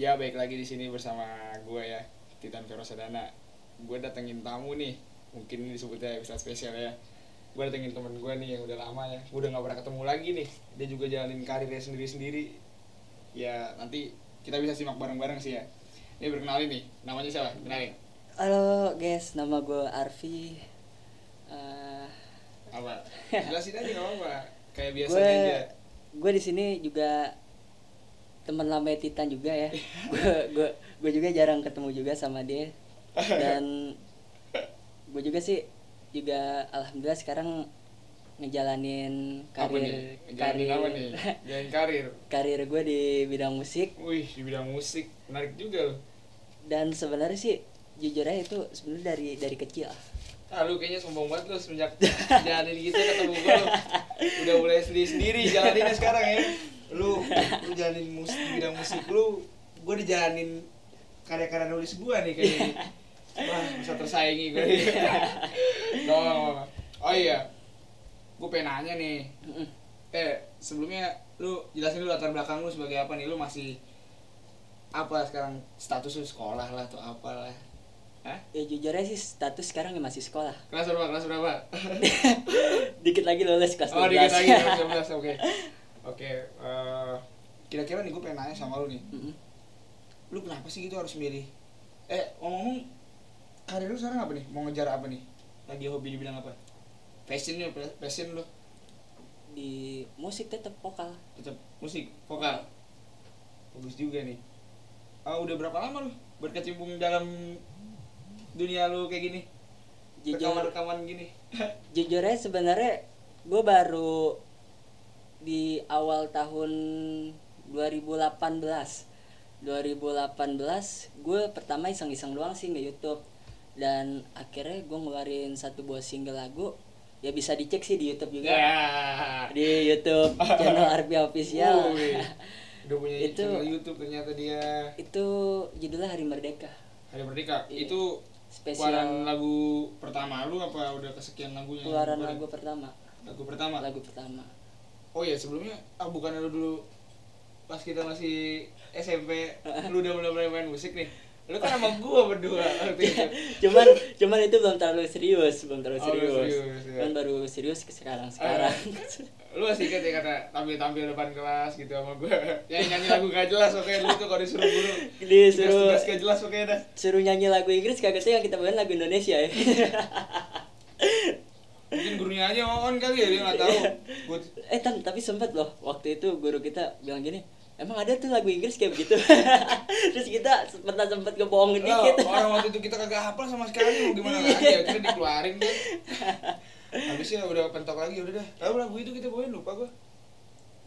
Ya baik lagi di sini bersama gue ya Titan Vero Sadana. Gue datengin tamu nih, mungkin ini disebutnya episode spesial ya. Gue datengin temen gue nih yang udah lama ya. Gue udah gak pernah ketemu lagi nih. Dia juga jalanin karirnya sendiri-sendiri. Ya nanti kita bisa simak bareng-bareng sih ya. Ini berkenalin nih, namanya siapa? Kenalin. Halo guys, nama gue Arfi. Eh, Apa? Jelasin aja gak apa-apa. Kayak biasa gue aja. gue di sini juga teman lama Titan juga ya. gue gue gue juga jarang ketemu juga sama dia. Dan gue juga sih juga alhamdulillah sekarang ngejalanin Apa nih? karir karir apa nih? Jalanin karir. karir gue di bidang musik Wih, di bidang musik. Menarik juga loh. dan sebenarnya sih jujur aja itu sebenarnya dari dari kecil Ah lu kayaknya sombong banget lu semenjak jalanin gitu ketemu gue udah mulai sendiri sendiri jalaninnya sekarang ya lu lu jalanin musik bidang musik lu gue dijalanin karya-karya nulis gue nih kayaknya. Wah bisa tersaingi gue no, oh iya gue pengen nanya nih. Eh sebelumnya lu jelasin dulu latar belakang lu sebagai apa nih? Lu masih apa sekarang? Status lu sekolah lah atau apalah. Hah? ya jujur aja sih status sekarang ya masih sekolah. Kelas berapa? Kelas berapa? Dikit lagi lulus kelas 12 Oh dikit lagi kelas 11 oke Oke eh, Kira-kira nih gue pengen nanya sama lu nih Mm-mm. Lu kenapa sih gitu harus milih Eh ngomong-ngomong Karir lu sekarang apa nih? Mau ngejar apa nih? Lagi hobi dibilang apa? Passion lu, passion lu di musik tetap vokal Tetap musik, vokal Bagus juga nih Ah, Udah berapa lama lu berkecimpung dalam dunia lu kayak gini? jujur Rekaman-rekaman gini jujur aja sebenarnya gue baru di awal tahun 2018 2018 gue pertama iseng-iseng doang sih nge YouTube. Dan akhirnya gue ngeluarin satu buah single lagu. Ya bisa dicek sih di YouTube juga. Ya. Di YouTube channel Arbi Official. Udah punya Itu- channel Youtube ternyata dia. itu judulnya Hari Merdeka. Hari Merdeka? Iya. itu spesial. keluaran lagu pertama lu apa udah kesekian lagunya? Keluaran lagu pertama. Lagu pertama. lagu pertama Oh iya sebelumnya ah bukan lu dulu pas kita masih SMP lu udah mulai main musik nih. Lu kan sama gua berdua cuman cuman itu belum terlalu serius belum terlalu Oh, serius, belum serius, ya. kan baru serius ke sekarang sekarang Lu masih ingat ya kata tampil-tampil depan kelas gitu sama gua. Ya nyanyi lagu gak jelas oke dulu tuh kalau disuruh guru. disuruh Tugas-tugas gak jelas oke dah. suruh nyanyi lagu Inggris kagak tuh yang kita bawain lagu Indonesia ya Mungkin gurunya aja on kali ya dia nggak tahu. Eh tan tapi sempet loh waktu itu guru kita bilang gini emang ada tuh lagu Inggris kayak begitu? Terus kita pernah sempet ngebohongin Lah, dikit. orang waktu itu kita kagak hafal sama sekali mau gimana lagi? Ya kita dikeluarin kan habisnya udah pentok lagi udah dah tahu lagu itu kita bawain lupa gua.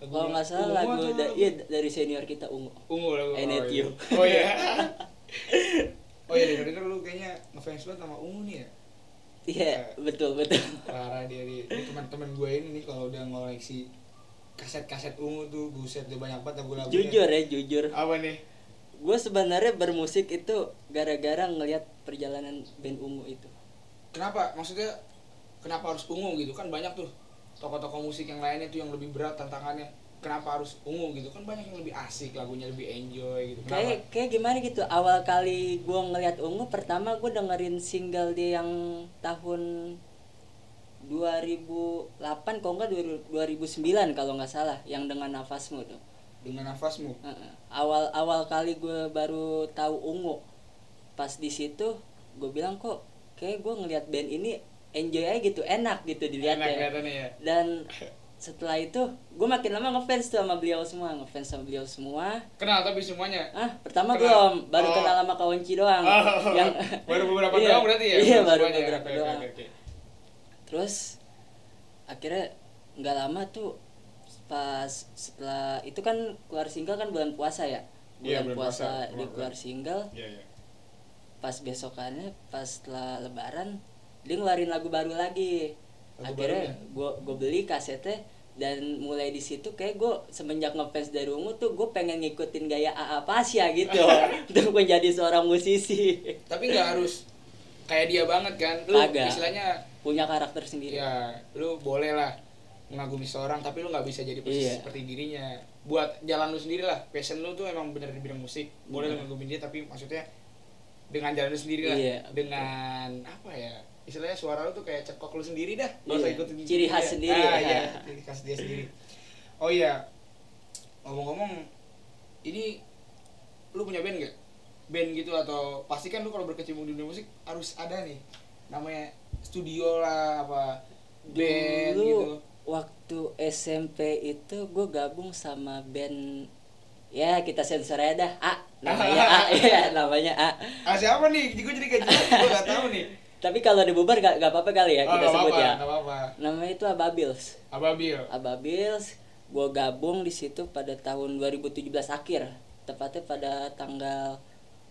Lagu kalau nggak salah lagu atau da- lagu- iya dari senior kita ungu. Ungu lagu I oh, iya. oh iya. Oh iya denger denger lu kayaknya ngefans banget sama ungu nih ya iya betul betul parah dia di, teman-teman gue ini nih kalau udah ngoleksi kaset-kaset ungu tuh buset dia banyak banget lagu-lagunya jujur ya jujur apa nih gue sebenarnya bermusik itu gara-gara ngelihat perjalanan band ungu itu Kenapa? Maksudnya kenapa harus ungu gitu? Kan banyak tuh tokoh-tokoh musik yang lainnya tuh yang lebih berat tantangannya. Kenapa harus ungu gitu? Kan banyak yang lebih asik, lagunya lebih enjoy gitu. Kenapa? kayak kayak gimana gitu awal kali gue ngeliat ungu pertama gue dengerin single dia yang tahun 2008 kalau nggak 2009 kalau nggak salah yang dengan nafasmu tuh Dengan nafasmu. Heeh. awal awal kali gue baru tahu ungu pas di situ gue bilang kok kayak gue ngeliat band ini enjoy aja gitu enak gitu dilihat Enak ya ya. dan setelah itu gue makin lama ngefans tuh sama beliau semua ngefans sama beliau semua Kenal tapi semuanya. ah pertama Kenal. belum baru Oh. kenal sama kawanci doang Oh, yang baru beberapa Iya, doang berarti ya? iya baru semuanya. beberapa Oke, oke, doang oke, oke. terus akhirnya nggak lama tuh pas setelah itu kan keluar single kan bulan puasa ya Iya, bulan bulan puasa, puasa, di keluar. single Iya, iya. pas besokannya pas setelah lebaran dia ngeluarin lagu baru lagi Lagu akhirnya gue gue beli kasetnya dan mulai di situ kayak gue semenjak ngefans dari ungu tuh gue pengen ngikutin gaya AA Pasya gitu untuk menjadi seorang musisi Tapi nggak harus kayak dia banget kan. Lu Kagak. istilahnya punya karakter sendiri ya lu boleh lah mengagumi seorang tapi lu nggak bisa jadi persis Iya. seperti dirinya buat jalan lu sendiri lah passion lu tuh emang bener di bidang musik boleh lu Iya. dia tapi maksudnya dengan jalan lu sendiri lah. Iya, dengan apa ya istilahnya suara lu tuh kayak cekok lu sendiri dah. Nggak usah Iya, ikutin ciri khas dia. sendiri. ah, iya ciri khas dia sendiri. Oh iya ngomong-ngomong ini lu punya band gak band gitu atau pasti kan lu kalau berkecimpung di dunia musik harus ada nih. Namanya studio lah apa band Dulu gitu. waktu SMP itu gue gabung sama band ya kita sensor aja dah A namanya A. Ya namanya A. Ah siapa nih? Gue jadi gak jelas gue gak tahu nih. Tapi kalau dibubar gak, gak apa-apa kali ya Oh, kita sebut apa-apa, ya. nggak apa-apa. Namanya itu Ababils Ababil Ababils gue gabung di situ pada tahun 2017 akhir. Tepatnya pada tanggal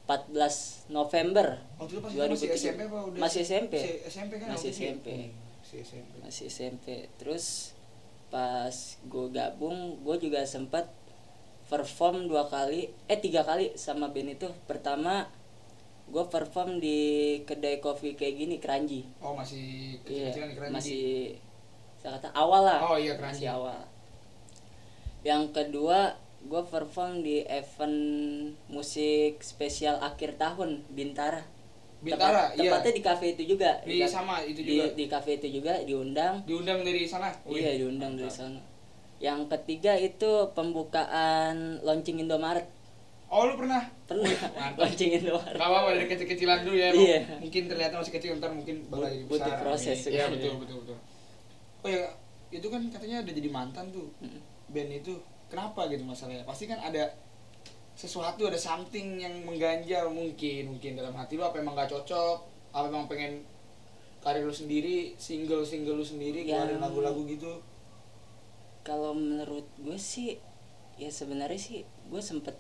14 November. Waktu itu pas lu masih 2017. SMP apa udah Masih SMP. SMP kan Masih ya? SMP. Hmm, masih SMP masih SMP terus pas gue gabung gue juga sempat perform dua kali eh tiga kali sama band itu pertama gue perform di kedai kopi kayak gini keranji oh masih Iya, kecil-kecilan di Keranji. masih saya kata awal lah Oh, iya, Keranji. masih awal yang kedua gue perform di event musik spesial akhir tahun Bintara Bintara, Tepat- iya. tepatnya di kafe itu juga Di ka- sama, itu di- juga. di kafe itu juga diundang diundang dari sana Wih, iya diundang dari mantap. sana yang ketiga itu pembukaan launching Indomaret oh lu pernah pernah launching Indomaret Gak apa-apa dari kecil-kecilan dulu ya. Iya. Mungkin terlihat masih kecil ntar mungkin bakal jadi Butuh besar. proses Iya sebenarnya. betul betul betul. Oh ya itu kan katanya udah jadi mantan tuh Mm. band itu. Kenapa gitu masalahnya? Pasti kan ada sesuatu ada something yang mengganjal mungkin mungkin dalam hati lu apa emang gak cocok apa emang pengen karir lu sendiri single single lu sendiri keluarin lagu-lagu gitu kalau menurut gue sih ya sebenarnya sih gue sempet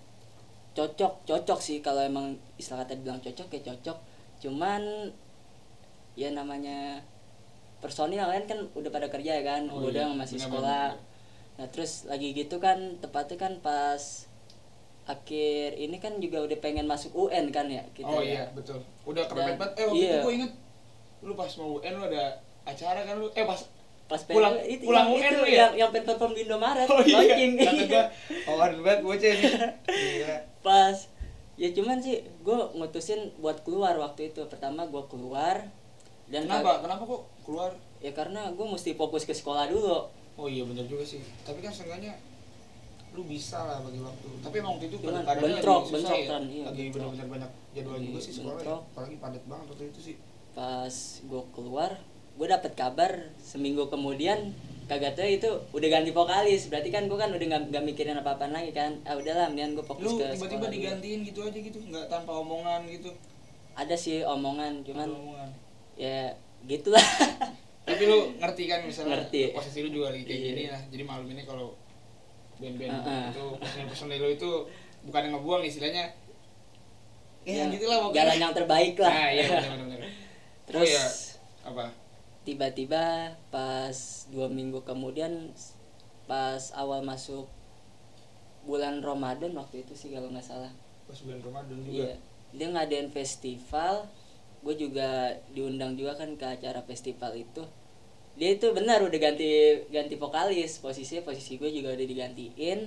cocok cocok sih kalau emang istilah kata bilang cocok ya cocok. Cuman ya namanya personil kan kan udah pada kerja ya kan Oh gue iya, udah masih sekolah. nah terus lagi gitu kan tepatnya kan pas akhir ini kan juga udah pengen masuk UN kan ya kita oh ya. iya betul. Udah banget. Eh waktu iya. itu gue inget lu pas mau UN lu ada acara kan lu eh pas pas Pulang- itu pulang yang, UN itu ya? yang yang perform di Indomaret Oh iya, launching kata gua, kawan banget bocah. Gila. pas ya cuman sih gue ngutusin buat keluar waktu itu pertama gue keluar dan Kenapa? Kenapa kok keluar? ya karena gue mesti fokus ke sekolah dulu Oh iya benar juga sih. Tapi kan seenggaknya lu bisa lah bagi waktu. Tapi emang waktu itu Cuman keadaannya bentrok, lagi susah bentrok ya. kan, iya, lagi benar-benar banyak jadwal juga sih sekolah. Ya. Apalagi padat banget waktu itu sih. pas gue keluar gue dapet kabar seminggu kemudian kagak tahu itu udah ganti vokalis berarti kan gue kan udah nggak nggak mikirin apa apa lagi kan ah udahlah mendingan gue fokus Lu ke tiba-tiba digantiin gitu aja gitu, nggak tanpa omongan gitu. ada sih omongan cuman Tanpa omongan. ya gitulah Tapi lu ngerti kan misalnya Ngerti. posisi lu juga lagi kayak Iya. gini lah. Jadi malam ini kalau band-band Heeh. itu personil-personil lu itu bukan yang ngebuang istilahnya. Ya, Ya, gitu lah pokoknya. jalan yang terbaik lah Nah, iya benar-benar. terus oh, iya. apa? Tiba-tiba pas dua minggu kemudian pas awal masuk bulan Ramadan waktu itu sih kalau nggak salah. Pas bulan Ramadan juga. iya. Dia ngadain festival gue juga diundang juga kan ke acara festival itu. Dia itu benar udah ganti ganti vokalis. Posisinya posisi gue juga udah digantiin.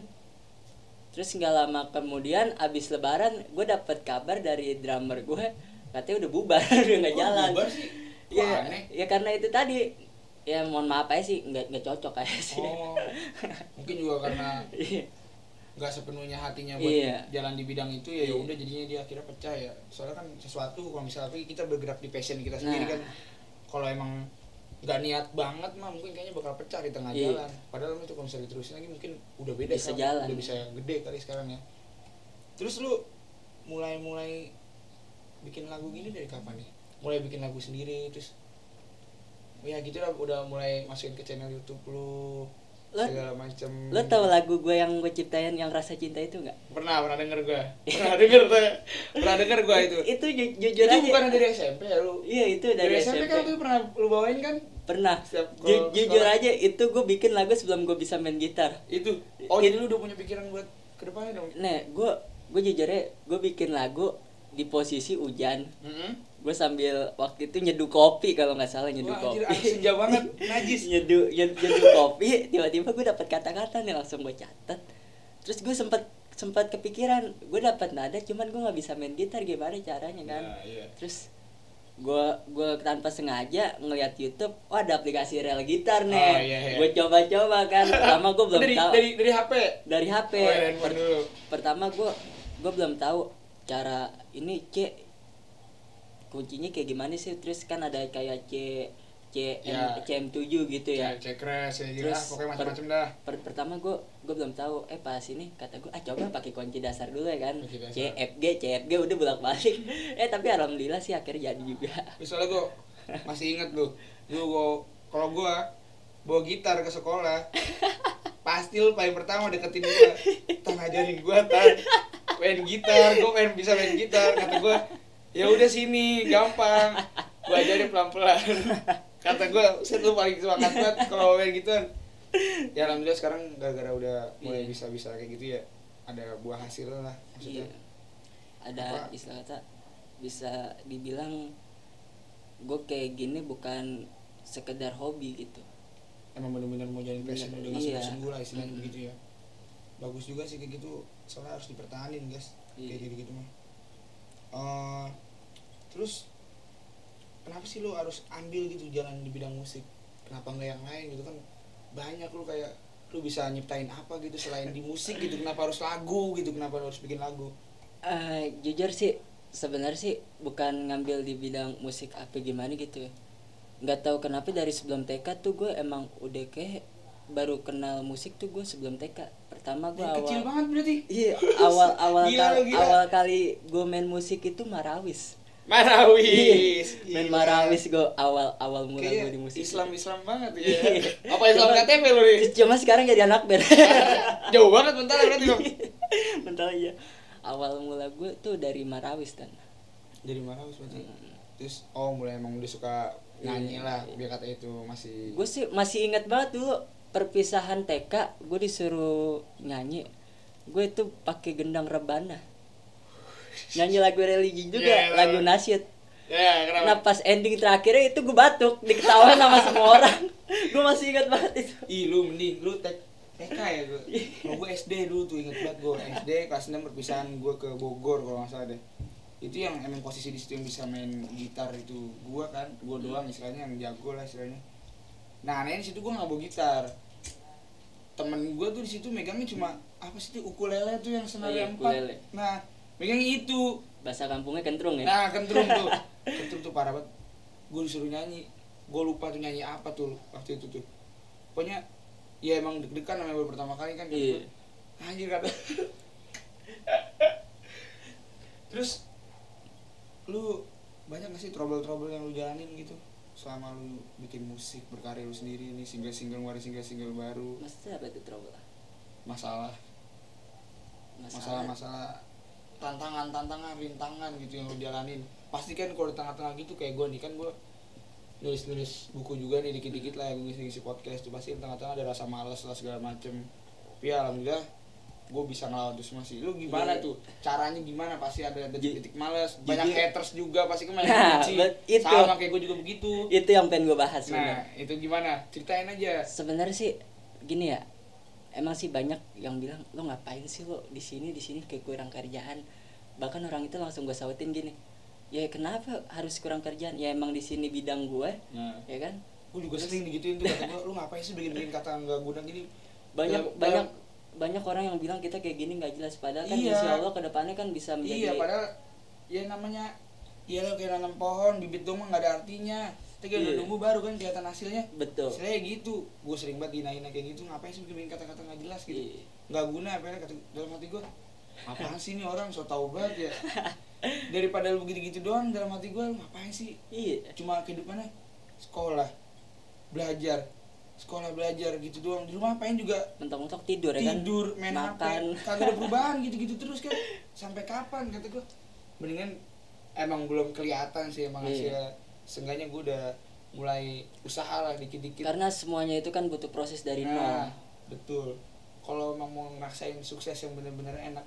Terus nggak lama kemudian abis lebaran gue dapet kabar dari drummer gue katanya udah bubar udah nggak Oh, jalan. bubar sih? Ya aneh. ya karena itu tadi ya mohon maaf aja sih nggak nggak cocok aja sih Oh, mungkin juga karena Iya. nggak sepenuhnya hatinya buat Iya. jalan di bidang itu ya ya Iya. udah jadinya dia akhirnya pecah ya. Soalnya kan sesuatu kalau misalnya kita bergerak di passion kita sendiri Nah. kan kalau emang nggak niat banget mah mungkin kayaknya bakal pecah di tengah Iya. jalan. Padahal itu kalau misalnya diterusin lagi mungkin udah beda Bisa sekarang. jalan. udah bisa gede kali sekarang ya. Terus lu mulai-mulai bikin lagu gini dari kapan nih? Mulai bikin lagu sendiri terus ya gitu lah udah mulai masukin ke channel YouTube lu Lo- segala macem. lo tau lagu gue yang gue ciptain yang rasa cinta itu nggak? Pernah pernah denger gua. Pernah denger tuh pernah denger gua itu. Itu ju- jujur itu aja. bukan dari SMP ya lu. Iya itu dari, dari, SMP, SMP, kan lu pernah lu bawain kan? Pernah. Ju- jujur sekolah. aja itu gue bikin lagu sebelum gue bisa main gitar. Itu. Oh It- jadi lu udah punya pikiran buat ke depannya dong? Nah gue gue jujur aja gue bikin lagu di posisi hujan. Mm-mm. Gue sambil waktu itu nyeduh kopi kalau nggak salah nyeduh Wah, kopi senja banget, najis. nyeduh nyed- nyeduh kopi tiba-tiba gue dapat kata-kata nih langsung gue catat terus gue sempet sempat kepikiran gue dapat nada cuman gue nggak bisa main gitar gimana caranya kan Nah, iya. terus gue gue tanpa sengaja ngeliat YouTube oh ada aplikasi rel gitar nih Oh, iya, iya. gue coba-coba kan pertama gue belum dari, tahu dari dari HP. dari HP Oh, handphone Per- dulu. pertama gue gue belum tahu cara ini C kuncinya kayak gimana sih? Terus kan ada kayak C C Ya. CM7 gitu ya. Cek cekres ya gitu Terus ah, pokoknya macam-macam dah. per- pertama gue gue belum tahu eh pas ini kata gue ah coba pakai kunci dasar dulu ya kan. C F G C F G udah bolak balik eh tapi alhamdulillah sih akhirnya jadi juga. Misalnya gue masih inget lu, lu gua kalau gua bawa gitar ke sekolah, pasti lu paling pertama deketin gua, tan ajarin gua tan, main gitar, gua main bisa main gitar, kata gua, ya udah sini, gampang, gua ajarin pelan pelan, kata gua, set lu paling semangat banget kalau main gituan, ya alhamdulillah sekarang gara-gara udah mulai Iya. bisa bisa kayak gitu ya, ada buah hasil lah maksudnya. Iya. ada Apa? istilah kata bisa dibilang gue kayak gini bukan sekedar hobi gitu emang bener-bener mau jadi passion udah ngasih iya. passion gue lah istilahnya Mm. begitu ya bagus juga sih kayak gitu soalnya harus dipertahanin guys Iya. kayak gitu gitu mah Eh, terus kenapa sih lu harus ambil gitu jalan di bidang musik? Kenapa nggak yang lain gitu kan? Banyak lu kayak lu bisa nyiptain apa gitu selain di musik gitu? Kenapa harus lagu gitu? Kenapa harus bikin lagu? Eh, jujur sih sebenarnya sih bukan ngambil di bidang musik apa gimana gitu ya. Nggak tahu kenapa dari sebelum TK tuh gue emang udah kayak baru kenal musik tuh gue sebelum TK pertama gue awal kecil banget berarti. Iya awal awal Gila kali, lu, gila. awal kali gue main musik itu marawis Marawis main Gila. marawis gue awal awal mula gue di musik. Islam Islam banget ya. Iya. apa Islam Cuma- KTP lu nih? cuma sekarang jadi anak band. Jauh banget bentar berarti dong Bentar aja awal mula gue tuh dari marawis dan jadi Marawis berarti. Terus oh mulai emang udah suka nyanyi Iya, lah iya. biar kata itu masih gue sih masih ingat banget dulu perpisahan TK gue disuruh nyanyi. Gue itu pakai gendang rebana nyanyi lagu religi juga Ya, ya, lagu nasyid. Ya kenapa? Nah pas ending terakhirnya itu gue batuk diketawain sama semua orang. Gue masih ingat banget itu. Ih lu mending lu tek TK ya gue kalau gue SD dulu tuh inget banget gue SD kelas 6 perpisahan gue ke Bogor kalau nggak salah deh. Itu yang emang posisi di situ yang bisa main gitar itu. Gue kan gue doang istilahnya yang jago lah istilahnya. Nah anehnya situ gue nggak bawa gitar. Temen gue tuh di situ megangnya cuma apa sih tuh ukulele tuh yang Oh senar iya, empat. nah megangnya itu bahasa kampungnya kentrung ya Nah, kentrung tuh. kentrung tuh parah banget. Gue disuruh nyanyi. Gue lupa tuh nyanyi apa tuh waktu itu tuh. Pokoknya ya emang deg-degan namanya baru pertama kali kan. Iya. gua. Anjir kata. Terus lu banyak gak sih trouble-trouble yang lu jalanin gitu selama lu bikin musik berkarya lu sendiri ini single-single ngeluarin single-single baru maksudnya apa itu trouble masalah masalah-masalah tantangan-tantangan rintangan gitu yang lu jalanin. Pasti kan kalau di tengah-tengah gitu kayak gue nih kan gue nulis-nulis buku juga nih dikit-dikit lah yang ngisi-ngisi podcast tuh. Pasti di tengah-tengah ada rasa males lah segala macem. Tapi ya alhamdulillah gue bisa ngelawan itu semua sih. Lu gimana Iya. tuh? Caranya gimana? Pasti ada Ji- detik-detik males. banyak jujur- haters juga pasti kan banyak Nah, itu. sama kayak gue juga begitu. Itu yang pengen gue bahas nah sebenarnya itu gimana? Ceritain aja. Sebenarnya sih gini ya emang sih banyak yang bilang lo ngapain sih lo di sini di sini kayak kurang kerjaan? Bahkan orang itu langsung gue sautin gini ya kenapa harus kurang kerjaan? Ya emang di sini bidang gue nah ya kan? Gue juga sering digituin tuh kata gue lu ngapain sih bikin-bikin kata nggak guna gini? Banyak Dalam- banyak banyak orang yang bilang kita kayak gini nggak jelas padahal kan Iya. insya Allah ke depannya kan bisa menjadi Iya, padahal ya namanya ya lo kayak nanam pohon, bibit doang nggak ada artinya. Tapi udah Iya. nunggu baru kan kelihatan hasilnya. betul Saya gitu, gue sering banget dinain kayak gitu, ngapain sih bikin kata-kata nggak jelas gitu. Iya. Nggak guna apa ya kata dalam hati gue. Apaan sih ini orang so tau banget ya. Daripada lu gitu-gitu doang dalam hati gue, ngapain sih? iya Cuma kehidupannya sekolah, belajar, sekolah belajar gitu doang. Di rumah apain juga mentok-mentok tidur ya kan tidur main makan kagak ada perubahan gitu-gitu terus kan sampai kapan kata gue mendingan emang belum kelihatan sih emang Iya. hasilnya seenggaknya gue udah mulai usaha lah dikit-dikit karena semuanya itu kan butuh proses dari nah nol betul kalau emang mau ngerasain sukses yang bener-bener enak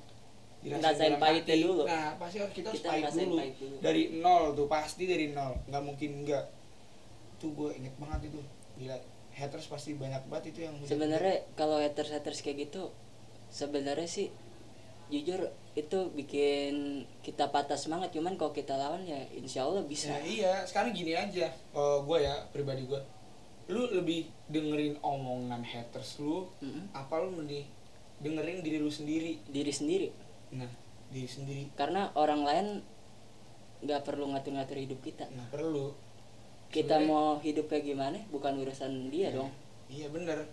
dirasain pahitnya dulu. nah pasti harus kita harus Kita pahit dulu. pahit dulu. dari nol tuh pasti dari nol nggak mungkin enggak tuh gue inget banget itu gila haters pasti banyak banget itu yang sebenarnya kalau haters haters kayak gitu sebenarnya sih jujur itu bikin kita patah semangat cuman kalau kita lawan ya insya Allah bisa Nah, iya, sekarang gini aja. Oh, gue ya, pribadi gue. Lu lebih dengerin omongan haters lu, Mm-mm. apa lu mending dengerin diri lu sendiri. diri sendiri Nah, diri sendiri karena orang lain nggak perlu ngatur-ngatur hidup kita nggak perlu. kita Sebenarnya- mau hidup kayak gimana bukan urusan dia dong Iya bener.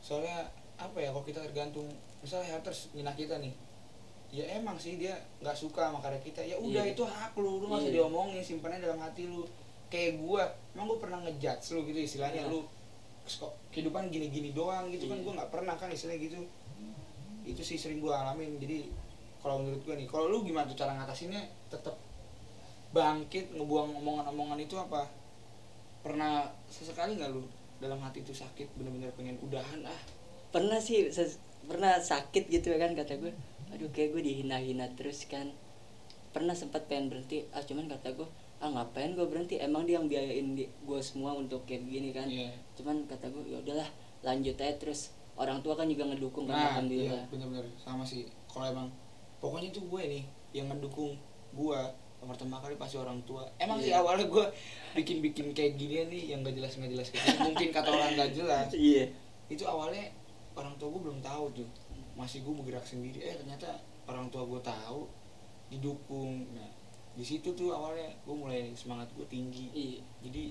Soalnya apa ya, kalau kita tergantung, misalnya haters nyinah kita nih, ya emang sih dia nggak suka sama karya kita. Ya udah Iya. itu hak lu, lu usah Iya. diomongin, simpannya dalam hati lu. Kayak gua, emang gua pernah ngejudge lu gitu istilahnya Iya. lu kok kehidupan gini-gini doang gitu kan Iya. gua nggak pernah kan istilahnya gitu itu sih sering gua alamin jadi kalau menurut gua nih kalau lu gimana tuh cara ngatasinnya tetap bangkit ngebuang omongan-omongan itu apa pernah sesekali nggak lu dalam hati itu sakit bener-bener pengen udahan ah pernah sih pernah sakit gitu ya kan kata gue aduh kayak gue dihina-hina terus kan. Pernah sempat pengen berhenti ah cuman kata gue ah ngapain gue berhenti? Emang dia yang biayain di- gue semua untuk kayak begini kan? Iya. cuman kata gue ya udahlah lanjut aja. Terus orang tua kan juga ngedukung kan nah iya alhamdulillah bener-bener. Sama sih kalau emang pokoknya itu gue nih yang ngedukung gue yang pertama kali pasti orang tua. Emang sih Iya. awalnya gue bikin-bikin kayak gini nih yang gak jelas nggak jelas kayak gini. mungkin kata orang gak jelas. Iya. Itu awalnya orang tua gue belum tahu tuh masih gue bergerak sendiri. Eh ternyata orang tua gue tahu didukung. Nah di situ tuh awalnya gue mulai semangat gue tinggi. Iya. Jadi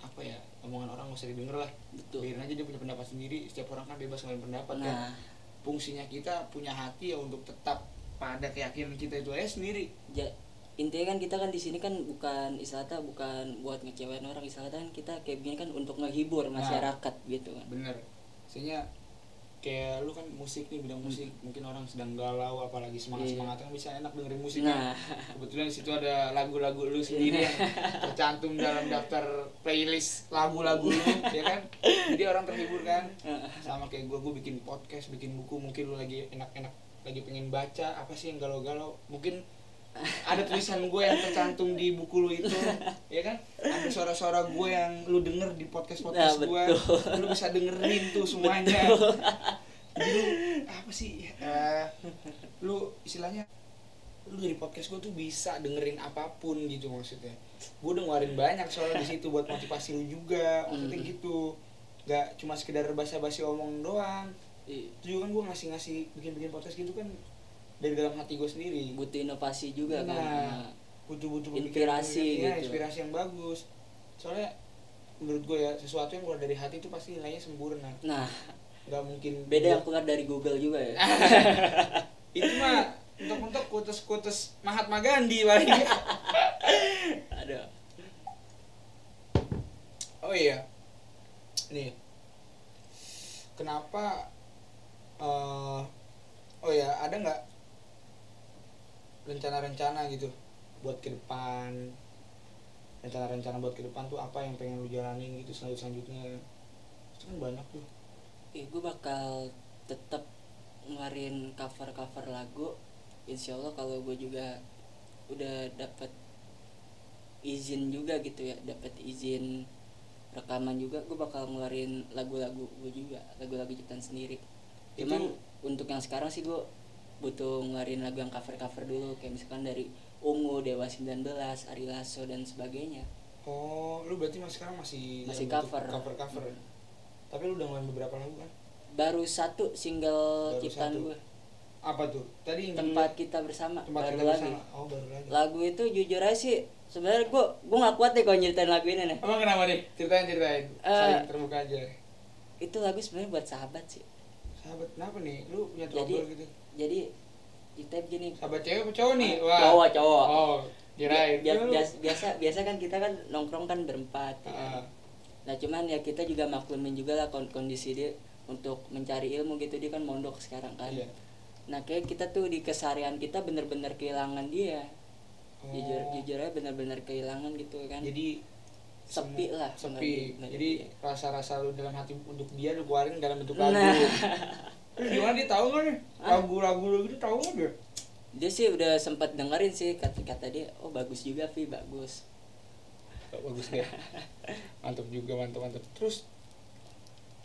apa ya omongan orang gak usah didengar lah. Betul. Biarin aja dia punya pendapat sendiri. Setiap orang kan bebas ngeluarin pendapat kan. Nah. Fungsinya kita punya hati ya untuk tetap pada keyakinan kita itu aja sendiri. Ja- intinya kan kita kan di sini kan bukan istilahnya bukan buat ngecewain orang. Istilahnya kan kita kayak begini kan untuk ngehibur Nah. masyarakat gitu kan. Bener. Maksudnya kayak lu kan musik nih bidang musik mungkin orang sedang galau apalagi semangat semangat kan bisa enak dengerin musik Iya. Nah. kan kebetulan di situ ada lagu-lagu lu sendiri yang tercantum dalam daftar playlist lagu-lagu lu ya kan? Jadi orang terhibur kan? Sama kayak gua gua bikin podcast bikin buku mungkin lu lagi enak-enak lagi pengen baca apa sih yang galau-galau? Mungkin ada tulisan gue yang tercantum di buku lu itu ya kan? Ada suara-suara gue yang lu denger di podcast podcast Nah, gue lu bisa dengerin tuh semuanya. Jadi lu apa sih? Eh, lu istilahnya lu dari podcast gue tuh bisa dengerin apa pun gitu maksudnya. Gue udah ngeluarin banyak soalnya di situ buat motivasi lu juga maksudnya Hmm. gitu. Nggak cuma sekedar basa-basi omong doang. Iya. itu juga kan gue ngasih ngasih bikin bikin podcast gitu kan dari dalam hati gue sendiri. Butuh inovasi juga kan. Nah, butuh-butuh Inspirasi ya, gitu. inspirasi yang bagus. Soalnya menurut gue ya sesuatu yang keluar dari hati itu pasti nilainya sempurna. Nah nggak mungkin beda yang keluar dari Google juga ya. Itu mah untuk-untuk kutus-kutus Mahatma Gandhi paling. Ada oh iya. Nih. Kenapa eh oh ya ada nggak rencana-rencana gitu buat ke depan. Rencana-rencana buat ke depan tuh apa yang pengen lu jalanin gitu selanjut selanjutnya itu kan banyak tuh. Eh, gue bakal tetap ngeluarin cover cover lagu. Insya Allah kalau gue juga udah dapat izin juga gitu ya dapat izin rekaman juga gue bakal ngeluarin lagu-lagu gue juga lagu-lagu ciptaan sendiri. Cuman Itu- untuk yang sekarang sih gue butuh ngeluarin lagu yang cover-cover dulu kayak misalkan dari Ungu, Dewa 19, Ari Lasso dan sebagainya. Oh lu berarti masih sekarang masih Masih cover. cover cover tapi lu udah ngeluarin beberapa lagu kan? Baru satu single Baru ciptaan satu. gue apa tuh? Tadi yang tempat kita bersama tempat baru kita lagi bersama. Oh baru lagi lagu itu jujur aja sih sebenarnya gue gue nggak kuat deh kalau nyeritain lagu ini nih. Emang kenapa nih? Ceritain ceritain. Eh, saling terbuka aja. itu lagu sebenarnya buat sahabat sih. Sahabat kenapa nih? Lu punya jadi trouble gitu jadi kita begini sahabat cewek apa cowok nih? Ah, cowok, cowok. oh kirain. Biasa, biasa biasa kan kita kan nongkrong kan berempat ya kan. nah cuman ya kita juga maklumin juga lah kon- kondisi dia untuk mencari ilmu gitu. Dia kan mondok sekarang kan. Iya. nah kayak kita tuh di keseharian kita bener-bener kehilangan dia. Oh. jujur jujur aja bener-bener kehilangan gitu kan. Jadi Sepi lah, sepi. nggak jadi rasa-rasa lu dalam hati untuk dia lu keluarin dalam bentuk lagu. Nah. Gimana dia tahu nggak nih? Lagu-lagu lu gitu tahu nggak dia? Dia sih udah sempat dengerin sih kata kata dia. Oh bagus juga Vi bagus. Oh, bagus ya mantap juga mantap mantap terus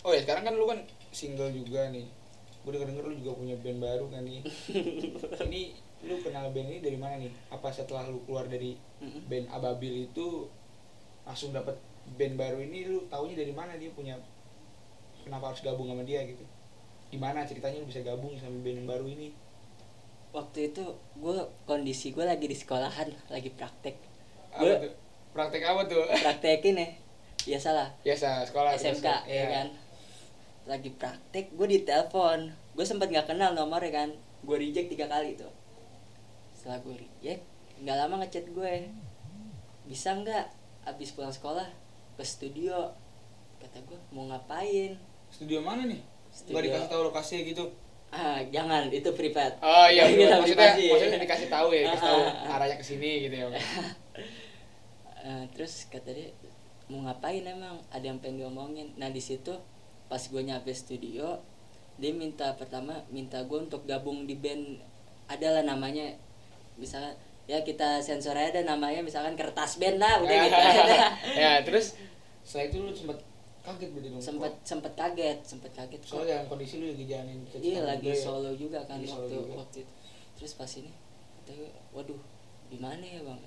oh ya sekarang kan lu kan single juga nih. Gue denger denger lu juga punya band baru kan nih. Ini lu kenal band ini dari mana nih? Apa setelah lu keluar dari band Ababil itu langsung dapat band baru ini lu taunya dari mana dia punya? Kenapa harus gabung sama dia gitu gimana ceritanya lu bisa gabung sama band yang baru ini? Waktu itu gue kondisi gue lagi di sekolahan lagi praktek. Tuh? Praktek apa tuh? Praktekin ya ya salah biasa. Sekolah SMK biasa. ya Iya. kan. Lagi praktek gue ditelepon. Gue sempat nggak kenal nomornya kan. Gue reject tiga kali tuh. Setelah gue reject nggak lama ngechat gue bisa nggak abis pulang sekolah ke studio? Kata gue mau ngapain? Studio mana nih Studio. Gak dikasih tahu lokasinya gitu ah jangan itu privat Oh iya, Kita maksudnya privasi. maksudnya dikasih tahu ya, dikasih tahu Ah, ah, ah. arahnya ke sini gitu ya. Eh, terus kata dia mau ngapain emang ada yang pengen diomongin nah di situ pas gue nyampe studio dia minta pertama minta gue untuk gabung di band adalah namanya misalkan ya kita sensor aja ada namanya misalkan kertas band lah udah gitu ya, terus setelah itu lu sempat kaget berarti dong. sempet sempet kaget sempet kaget Kok- soalnya dalam kondisi lu lagi jalanin iya lagi juga ya. solo juga kan Lagi waktu juga. waktu itu terus pas ini kata gue, waduh gimana ya bang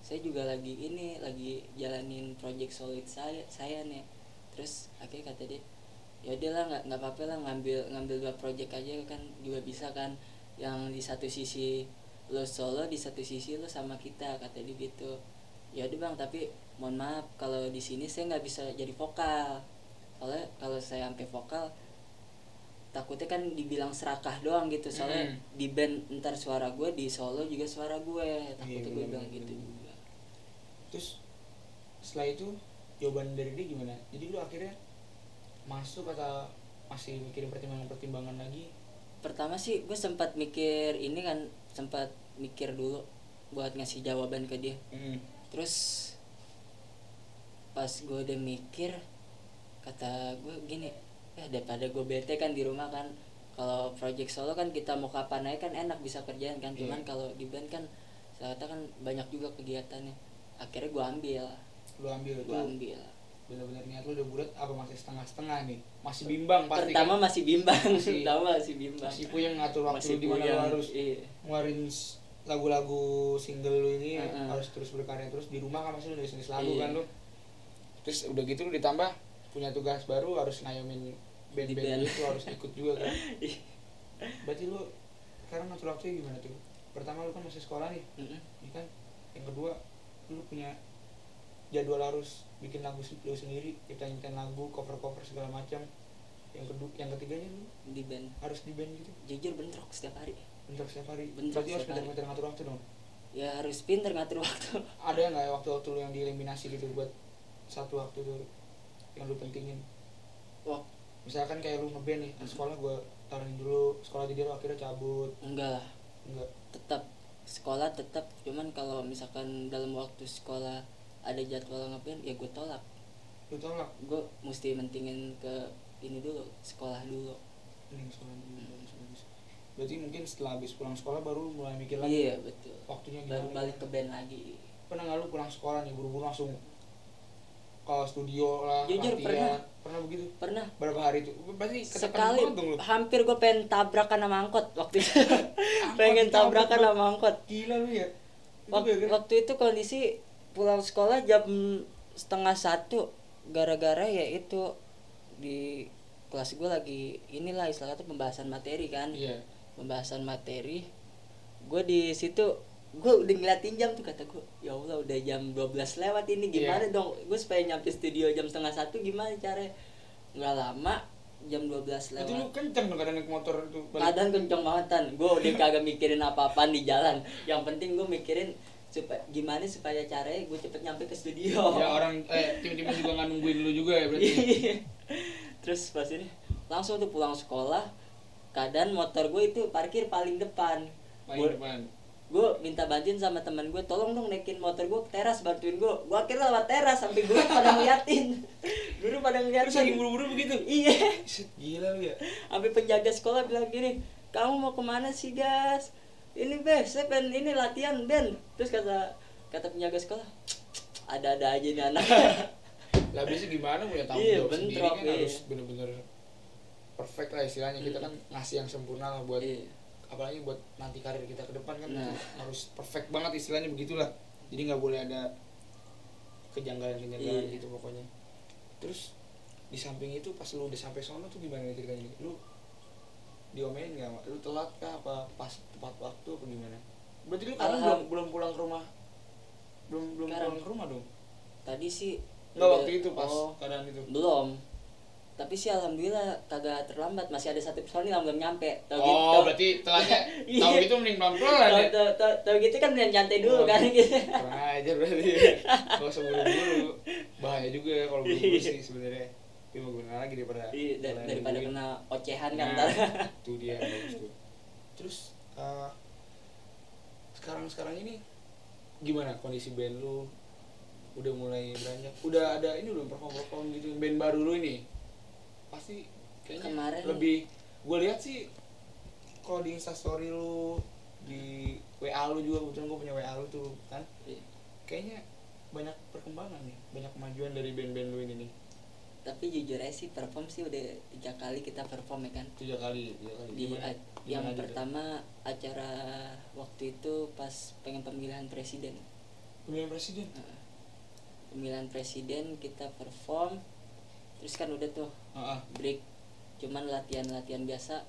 saya juga lagi ini lagi jalanin project solid saya saya nih terus akhirnya kata dia ya udahlah nggak nggak apa-apa lah ngambil ngambil dua project aja kan juga bisa kan yang di satu sisi lo solo di satu sisi lo sama kita kata dia gitu ya udah bang tapi mohon maaf kalau di sini saya nggak bisa jadi vokal soalnya kalau saya sampai vokal takutnya kan dibilang serakah doang gitu soalnya Hmm. di band ntar suara gue di solo juga suara gue takutnya gue bener, bilang bener, gitu bener. juga Terus setelah itu jawaban dari dia gimana? Jadi lu akhirnya masuk atau masih mikirin pertimbangan-pertimbangan lagi? pertama sih gue sempat mikir ini kan sempat mikir dulu buat ngasih jawaban ke dia terus pas gue udah mikir kata gue gini ya daripada gue bete kan di rumah kan kalau project solo kan kita mau kapan aja kan enak bisa kerjaan kan cuman Iya. kalau di band kan ternyata kan banyak juga kegiatannya akhirnya gue ambil Lu ambil gue ambil bener-bener niat lu udah bulat apa masih setengah-setengah nih? Masih bimbang pasti pertama kan? masih bimbang Masih- pertama masih bimbang Masih puyeng ngatur waktu Masih di mana lu puyeng, harus iya. ngeluarin s- lagu-lagu single lu ini Heeh. harus terus berkarya terus di rumah kan masih lu nulis lagu Iya. kan lu terus udah gitu lu ditambah punya tugas baru harus ngayomin band-band band. itu harus ikut juga kan? Berarti lu sekarang ngatur waktunya gimana tuh? Pertama lu kan masih sekolah nih. Mm-mm. ini kan? Yang kedua lu punya jadwal harus bikin lagu lu sendiri kita nyanyikan lagu cover cover segala macam. Yang kedua yang ketiganya lu? Di band. Harus di band gitu? Jujur bentrok setiap hari. Bentar setiap hari? Bentrok berarti harus hari. pintar-pintar ngatur waktu dong? Ya harus pinter ngatur waktu. Ada nggak ya waktu-waktu lu yang dieliminasi gitu buat satu waktu tuh yang lu pentingin. Wah misalkan kayak lu ngeband nih sekolah gua taruhin dulu sekolah jadi lu akhirnya cabut. Enggak lah. Enggak. Tetap sekolah tetap cuman kalau misalkan dalam waktu sekolah ada jadwal ngeband ya gue tolak. Lu tolak? Gue mesti mentingin ke ini dulu sekolah dulu. Mending sekolah dulu bagus berarti mungkin setelah habis pulang sekolah baru mulai mikir lagi iya betul. Waktunya baru gimana? balik ke band lagi. Pernah nggak lu pulang sekolah nih buru-buru langsung ke studio lah Jujur, latihan pernah. pernah begitu? Pernah. Berapa hari itu ketekan sekali dong hampir gue pengen tabrakan sama angkot waktu itu. Pengen tabrakan sama angkot. gila lu ya. Itu Wak- gara-gara waktu itu kondisi pulang sekolah jam setengah satu. Gara-gara ya itu di kelas gue lagi inilah istilahnya tuh pembahasan materi kan. Iya. Pembahasan materi. Gue di situ gue udah ngeliatin jam tuh kata gue ya allah udah jam 12 lewat ini gimana Iya. dong? Gue supaya nyampe studio jam setengah satu gimana caranya? Nggak lama jam 12 itu lu lewat kenceng dong kadang naik motor itu balik. keadaan kenceng banget kan gue udah kagak mikirin apa-apaan di jalan. Yang penting gue mikirin supaya gimana supaya caranya gue cepet nyampe ke studio. Ya orang eh tim-tim juga nggak nungguin lu juga ya berarti. Iya. terus pas ini langsung tuh pulang sekolah keadaan motor gue itu parkir paling depan. Paling Gua- depan gue minta bantuin sama teman gue tolong dong naikin motor gue ke teras bantuin gue gue akhirnya lewat teras sampai guru pada ngeliatin. Guru pada terus lagi ngeliatin buru-buru begitu? Iya. Gila lu ya. Sampai penjaga sekolah bilang gini kamu mau ke mana sih gas? Ini be saya pengen ini latihan Ben. Terus kata kata penjaga sekolah ada-ada aja nih anak. Lah biasa gimana punya tanggung Iya, jawab sendiri bentrok, kan iya. harus bener-bener perfect lah istilahnya. Kita kan ngasih yang sempurna lah buat Iya. Apalagi buat nanti karir kita ke depan kan Nah. harus perfect banget istilahnya begitulah. Jadi nggak boleh ada kejanggalan-kejanggalan Iya. gitu pokoknya. Terus di samping itu pas lu udah sampai sono tuh gimana ceritanya? Lu diomelin nggak lu telat kah? Apa pas tepat waktu apa gimana? Berarti lu sekarang belum belum pulang ke rumah? Belum belum Sekarang. pulang ke rumah dong? Tadi sih nggak waktu itu pas oh, keadaan itu. Belum tapi sih alhamdulillah kagak terlambat. Masih ada satu personil yang belum nyampe. Tau gitu oh tau- berarti telatnya Iya. tahu gitu mending pelan pelan ya? Tau gitu kan biar nyantai dulu Oh. kan gitu. kurang ajar berarti. Kalau sebelum dulu bahaya juga ya kalau buru sih sebenarnya. Tapi mau gimana lagi daripada Iya, da- kalian daripada nungguin. kena ocehan kan Nah, itu dia bagus tuh. Terus eh, sekarang sekarang ini gimana kondisi band lu? Udah mulai beranjak udah ada ini belum perform perform gitu band baru lu ini pasti kayaknya Kemarin- lebih gue lihat sih kalau di instastory lu di wa lu juga kebetulan gue punya wa lu tuh kan? Iya. kayaknya banyak perkembangan nih banyak kemajuan dari band-band lu ini nih. Tapi jujur aja sih perform sih udah tiga kali kita perform ya kan? Tiga kali tiga kali. Di Gimana? yang Gimana pertama acara waktu itu pas pengen pemilihan presiden. Pemilihan presiden? Pemilihan presiden kita perform terus kan udah tuh Break. Cuman latihan-latihan biasa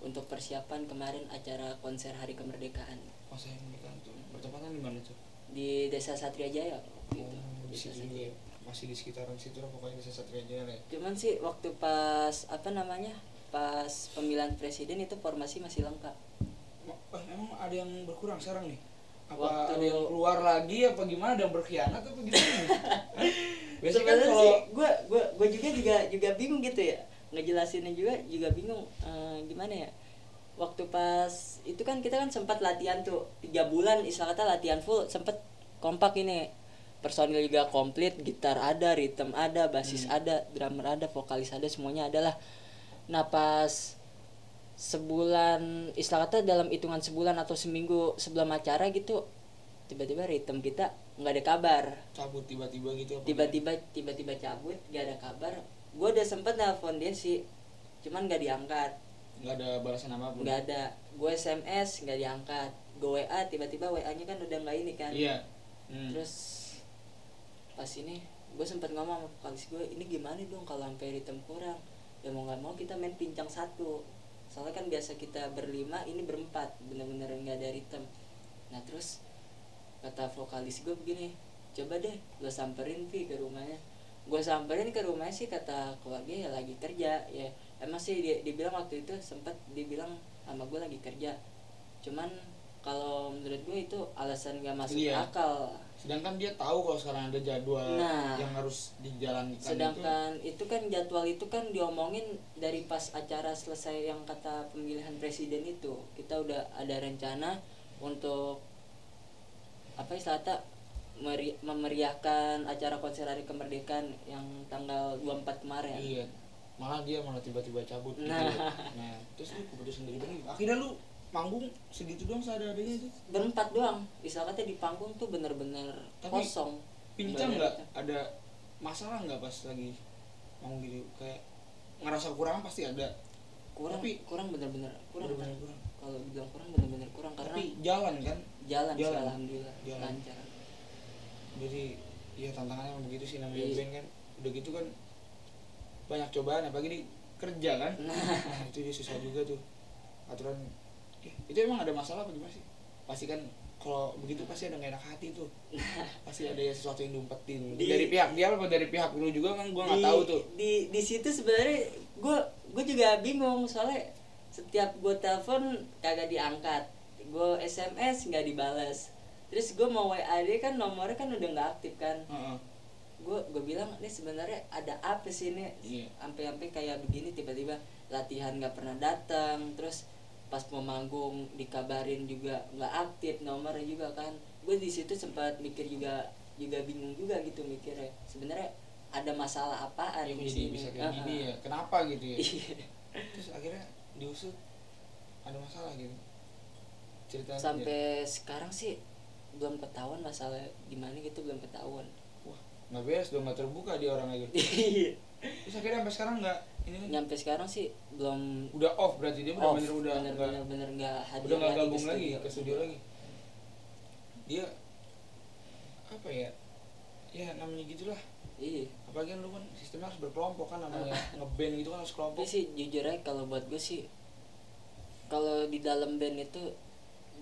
untuk persiapan kemarin acara konser hari kemerdekaan. Masa yang nikah tuh. Bertepatan di mana tuh di desa Satria Jaya waktu itu. Oh, di Desa juga ya masih di sekitaran situ lah pokoknya di Satria Jaya ya cuman sih waktu pas apa namanya pas pemilihan presiden itu formasi masih lengkap. Eh, emang ada yang berkurang sekarang nih? Apa Waktu- ada yang keluar lagi apa gimana? Ada yang berkhianat apa gimana biasanya kan kalau gue gue gue juga juga juga bingung gitu ya. Ngejelasinnya juga juga bingung eh, gimana ya. Waktu pas itu kan kita kan sempat latihan tuh tiga bulan istilah kata latihan full sempet kompak ini. Personil juga komplit gitar ada rhythm ada basis ada drummer ada vokalis ada semuanya adalah nah pas sebulan istilah kata dalam hitungan sebulan atau seminggu sebelum acara gitu tiba-tiba rhythm kita nggak ada kabar. Cabut tiba-tiba gitu tiba-tiba tiba-tiba cabut gak ada kabar. Gue udah sempet nelpon dia sih cuman gak diangkat. Nggak ada balasan apa pun nggak ada. Gue sms nggak diangkat. Gue wa tiba-tiba wa nya kan udah nggak ini kan. Iya. Hmm. terus pas ini gue sempet ngomong sama vokalis gue ini gimana dong kalau sampai ritme kurang? Ya mau nggak mau kita main pincang satu. Soalnya kan biasa kita berlima ini berempat. Bener-bener nggak ada ritme nah terus kata vokalis gue begini coba deh lo samperin Vi ke rumahnya gue samperin ke rumahnya sih kata keluarga ya lagi kerja ya emang sih dia dibilang waktu itu sempat dibilang sama gue lagi kerja cuman kalau menurut gue itu alasan gak masuk Iya. akal sedangkan dia tahu kalau sekarang ada jadwal Nah. yang harus dijalankan sedangkan itu. kan jadwal itu kan diomongin dari pas acara selesai yang kata pemilihan presiden itu kita udah ada rencana untuk apa istilahnya meri- memeriahkan acara konser hari kemerdekaan yang tanggal 24 kemarin? Iya. Malah dia malah tiba-tiba cabut gitu. Nah. nah terus lu keputusan mana? Gitu? akhirnya lu manggung segitu doang seadanya itu? Berempat doang. Istilahnya di panggung tuh bener-bener Tapi kosong. pincang Nggak? Ada masalah nggak pas lagi manggung gitu? Kayak ngerasa kurang pasti ada. Kurang Tapi- kurang bener-bener kurang. Bener-bener kurang. kalau bilang kurang bener-bener kurang. Karena tapi jalan kan jalan, sih, jalan. alhamdulillah. Jalan. lancar. Jadi ya tantangannya emang begitu sih namanya Iya. band kan. Udah gitu kan banyak cobaan apalagi di kerja kan. Nah. nah itu dia susah juga tuh. Aturan ya, itu emang ada masalah apa gimana sih? Pasti kan kalau begitu pasti ada nggak enak hati tuh. Pasti ada ya sesuatu yang diumpetin Di- dari pihak dia apa dari pihak lu juga kan gua nggak tahu tuh. di di situ sebenarnya gue gue juga bingung. Soalnya setiap gue telepon kagak diangkat gue sms nggak dibales. Terus gue mau wa dia kan nomornya kan udah nggak aktif kan. Heeh. gue gue bilang ini sebenarnya ada apa sih ini Iya. sampai-sampai kayak begini tiba-tiba latihan nggak pernah datang. Terus pas mau manggung dikabarin juga nggak aktif nomornya juga kan. Gue di situ sempat mikir juga juga bingung juga gitu mikirnya. Sebenarnya ada masalah apaan ya di sini bisa kayak gini Heeh. ya. Kenapa gitu ya? Iya. terus akhirnya diusut ada masalah gitu ceritain aja. sampai sekarang sih belum ketahuan masalah gimana gitu belum ketahuan. Wah nggak beres dong nggak terbuka dia orang aja Iya. terus akhirnya sampai sekarang nggak ini nyampe sekarang sih belum udah off berarti dia off bener-bener udah bener bener bener nggak hadir udah nggak gabung ke lagi ke studio lagi. Dia apa ya ya namanya gitulah. Iya. Apalagi kan lu kan sistemnya harus berkelompok kan namanya ngeband gitu kan harus kelompok. Sih jujur aja kalau buat gue sih kalau di dalam band itu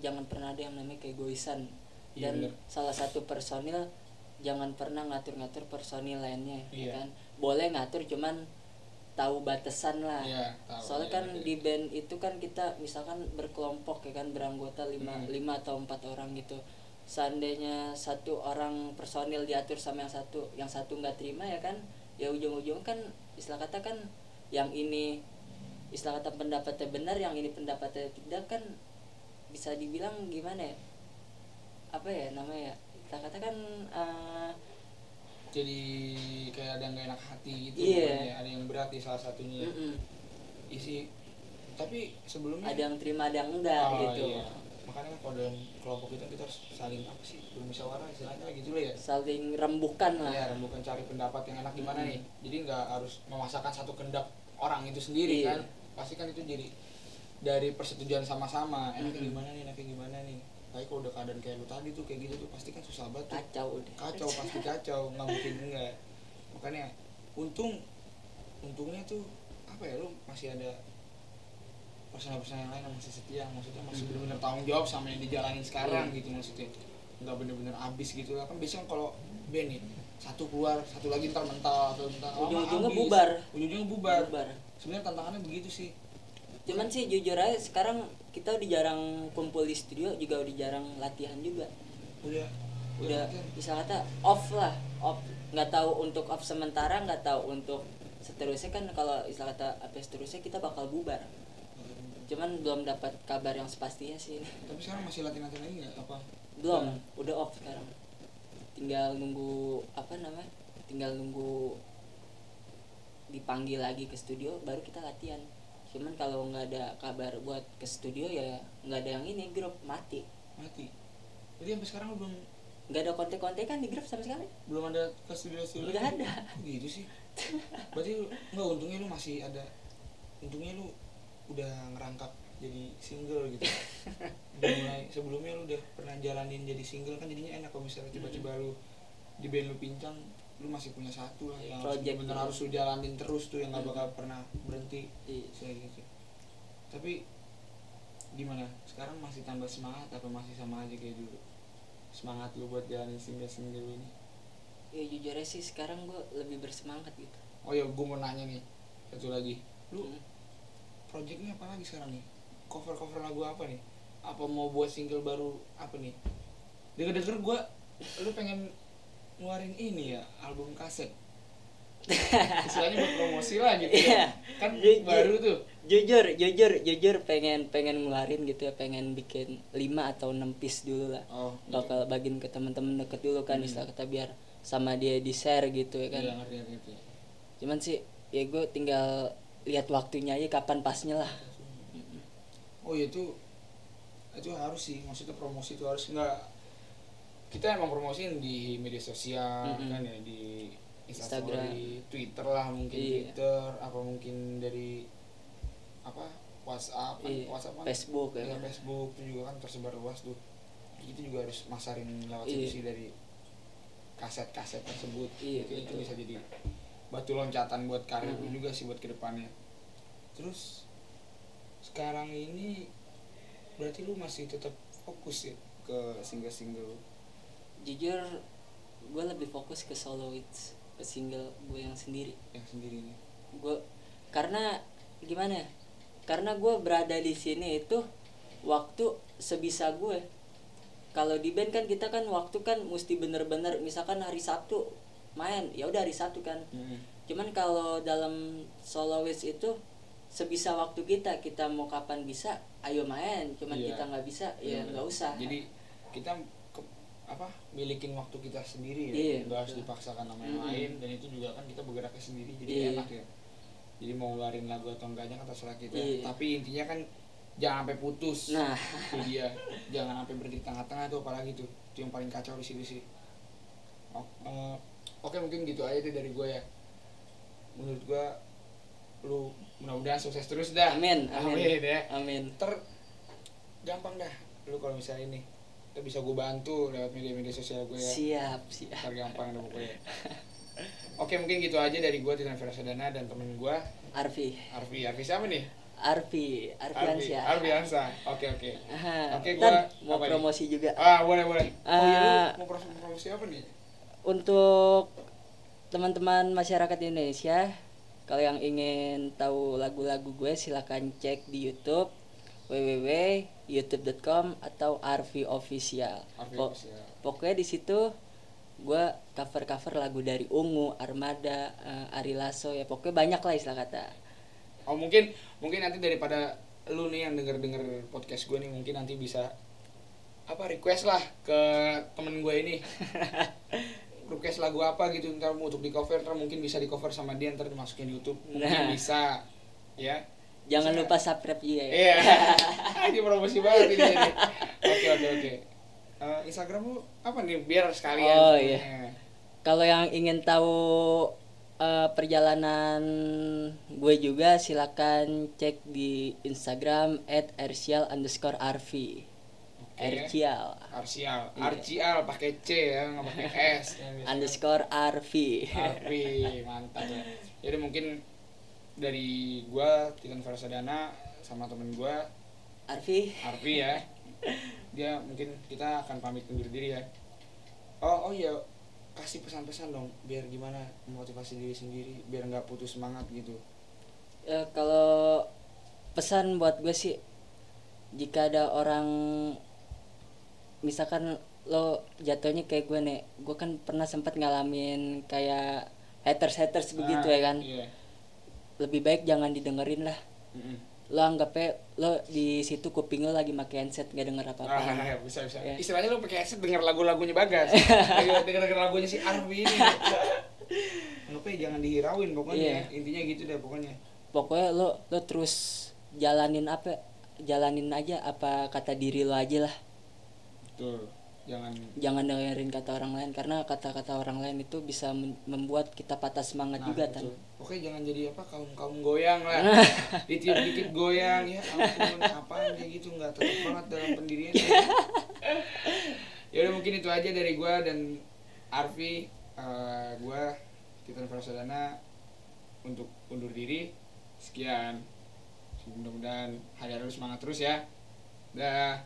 jangan pernah ada yang namanya keegoisan Iya, dan bener. salah satu personil jangan pernah ngatur-ngatur personil lainnya ya Iya. kan boleh ngatur cuman tahu batasan lah Iya, tahu. soalnya Iya, kan iya. di band itu kan kita misalkan berkelompok ya kan beranggota lima Hmm. lima atau empat orang gitu seandainya satu orang personil diatur sama yang satu yang satu nggak terima ya kan ya ujung-ujung kan istilah kata kan yang ini istilah kata pendapatnya benar yang ini pendapatnya tidak kan bisa dibilang gimana ya apa ya namanya ya istilah kata kan eh, jadi kayak ada yang gak enak hati gitu Iya. pokoknya. ada yang berat di salah satunya mm-mm. isi tapi sebelumnya ada yang terima ada yang enggak Oh, gitu iya. makanya kan kalau dalam kelompok itu kita harus saling apa sih bermusyawarah istilahnya gitu lah ya saling rembukan lah ya bukan cari pendapat yang enak gimana Mm-mm. nih jadi nggak harus memaksakan satu kehendak orang itu sendiri Iya. kan pasti kan itu jadi dari persetujuan sama-sama enaknya Mm-mm. gimana nih enaknya gimana nih tapi kalau udah keadaan kayak lu tadi tuh kayak gitu tuh pasti kan susah banget tuh. kacau udah kacau pasti kacau nggak mungkin enggak makanya untung untungnya tuh apa ya lu masih ada personal-personal yang lain yang masih setia maksudnya masih Hmm. benar-benar tanggung jawab sama yang dijalanin sekarang Iya. gitu maksudnya nggak bener-bener abis gitu lah kan biasanya kalau band nih satu keluar satu lagi ntar mental atau ntar Ujung-ujungnya bubar. ujung-ujungnya bubar Bubar. sebenarnya tantangannya begitu sih cuman sih jujur aja sekarang kita udah jarang kumpul di studio juga udah jarang latihan juga. Udah. Udah bisa kata off lah off. Nggak tahu untuk off sementara nggak tahu untuk seterusnya kan kalau istilah kata apa seterusnya kita bakal bubar. Cuman belum dapat kabar yang sepastinya sih. Tapi sekarang masih latihan-latihan lagi nggak? Apa? Belum udah off sekarang. Tinggal nunggu apa namanya tinggal nunggu dipanggil lagi ke studio baru kita latihan cuman kalau nggak ada kabar buat ke studio ya nggak ada yang ini grup mati. Mati. Jadi sampai sekarang lu belum nggak ada kontek-kontekan di grup sama sekali. Belum ada ke studio studio Udah ada. gitu sih. Berarti nggak untungnya lu masih ada untungnya lu udah ngerangkap jadi single gitu. Udah mulai sebelumnya lu udah pernah jalanin jadi single kan jadinya enak kalau misalnya tiba-tiba lu di band lu pincang lu masih punya satu lah yang harus Project bener harus lu jalanin terus tuh yang nggak Hmm. bakal pernah berhenti Iya. gitu tapi gimana sekarang masih tambah semangat apa masih sama aja kayak dulu semangat lu buat jalanin single single lu ini ya jujur aja sih sekarang gue lebih bersemangat gitu Oh ya, gue mau nanya nih satu lagi. Lu Hmm. projectnya apa lagi sekarang nih? Cover cover lagu apa nih? Apa mau buat single baru apa nih? Dengar denger gue, lu pengen ngeluarin ini ya album kaset. Istilahnya buat promosi lah gitu. Iya. ya. Kan Ju- ju- baru tuh. jujur jujur jujur pengen pengen ngeluarin gitu ya pengen bikin 5 atau 6 piece dulu lah Oh, bakal bagiin ke temen-temen deket dulu kan Hmm. istilah kata biar sama dia di share gitu ya kan Iya, ngerti ngerti. cuman sih ya gue tinggal lihat waktunya aja kapan pasnya lah Oh ya itu itu harus sih maksudnya promosi itu harus nggak kita emang promosiin di media sosial Mm-mm. kan ya di Instagram. Instagram, Twitter lah mungkin Iya. Twitter apa mungkin dari apa WhatsApp kan? Iya, WhatsApp kan Facebook ya kan Facebook itu juga kan tersebar luas tuh itu juga harus masarin lewat Iya. situ sih dari kaset-kaset tersebut Iya, itu betul. bisa jadi batu loncatan buat karir lu Mm-mm. juga sih buat ke depannya terus sekarang ini berarti lu masih tetap fokus ya ke single-single jujur gue lebih fokus ke solo hits ke single gue yang sendiri. Yang sendiri nih gue karena gimana ya? karena gue berada di sini itu waktu sebisa gue kalau di band kan kita kan waktu kan mesti bener-bener misalkan hari Sabtu main ya udah hari Sabtu kan. Cuman kalau dalam soloist itu sebisa waktu kita kita mau kapan bisa ayo main. Cuman Iya. kita nggak bisa ya Bener. nggak usah. Jadi kita apa milikin waktu kita sendiri ya. Iya, nggak harus dipaksakan sama yang lain dan itu juga kan kita bergeraknya sendiri jadi Iya. enak ya. Jadi mau ngeluarin lagu atau enggaknya kan terserah kita. Iya. tapi intinya kan jangan sampai putus. Nah. itu dia. Jangan sampai berhenti di tengah-tengah tuh apalagi tuh. Itu yang paling kacau di situ sih. Eh, oke mungkin gitu aja deh dari gue ya. Menurut gue lu mudah-mudahan sukses terus dah. Amin, amin, amin. ya. Amin. ter gampang dah. Lu kalau misalnya ini lu bisa gue bantu lewat media-media sosial gue ya Siap, siap. ntar gampang dah pokoknya oke mungkin gitu aja dari gue Titan Verasadana dan temen gue Arfi. Arfi Arfi siapa nih Arfi, Arfi Ansyah. Arfi Ansa oke oke. Oke, gua- mau apa nih? promosi juga. ah boleh boleh oh iya lu Ah. mau promosi, promosi apa nih Untuk teman-teman masyarakat Indonesia, kalau yang ingin tahu lagu-lagu gue silahkan cek di YouTube www.youtube.com atau Arfi Official. Arfi Po- Official. Pokoknya di situ gue cover-cover lagu dari Ungu, Armada, eh, Ari Lasso ya pokoknya banyak lah istilah kata. oh mungkin mungkin nanti daripada lu nih yang denger denger podcast gue nih mungkin nanti bisa apa request lah ke temen gue ini request lagu apa gitu ntar mau untuk di cover ntar mungkin bisa di cover sama dia ntar dimasukin di YouTube mungkin Nah. bisa ya Jangan Bisa. lupa subscribe juga ya. iya ini promosi banget ini oke oke oke Eh, Instagram lu apa nih biar sekalian Oh, iya. Kalau yang ingin tahu eh, perjalanan gue juga silakan cek di Instagram @ersial underscore arvi. Oke. Ercial Arsial, Iya. Pakai C ya, nggak pakai S. Ya, underscore arvi. Arfi, mantap ya. Jadi mungkin dari gua Titan Verasadana sama temen gua Arvi. Arfi ya. Dia mungkin kita akan pamit undur diri ya. Oh, oh iya, kasih pesan-pesan dong biar gimana memotivasi diri sendiri biar nggak putus semangat gitu. Eh, kalau pesan buat gue sih jika ada orang misalkan lo jatuhnya kayak gue nih gue kan pernah sempat ngalamin kayak haters haters begitu Ah, ya kan Iya. Lebih baik jangan didengerin lah lo anggapnya lo di situ kuping lo lagi pakai handset nggak denger apa apa Ah, bisa bisa. Ya. Istilahnya lu pakai headset denger lagu-lagunya Bagas. denger denger lagunya si Arfi ini. Anggapnya jangan dihirauin pokoknya. Iya. Intinya gitu deh pokoknya. pokoknya lo lo terus jalanin apa jalanin aja apa kata diri lo aja lah Betul. Jangan jangan dengerin kata orang lain karena kata-kata orang lain itu bisa mem- membuat kita patah semangat Nah, juga betul. Pokoknya jangan jadi apa kaum kaum goyang lah. Ditiup dikit goyang ya ampun apaan kayak gitu nggak tetap banget dalam pendirian. ya udah mungkin itu aja dari gua dan Arfi Eh, gua Titan Prasadana untuk undur diri. Sekian. Mudah-mudahan hari-hari lu semangat terus ya. Dah.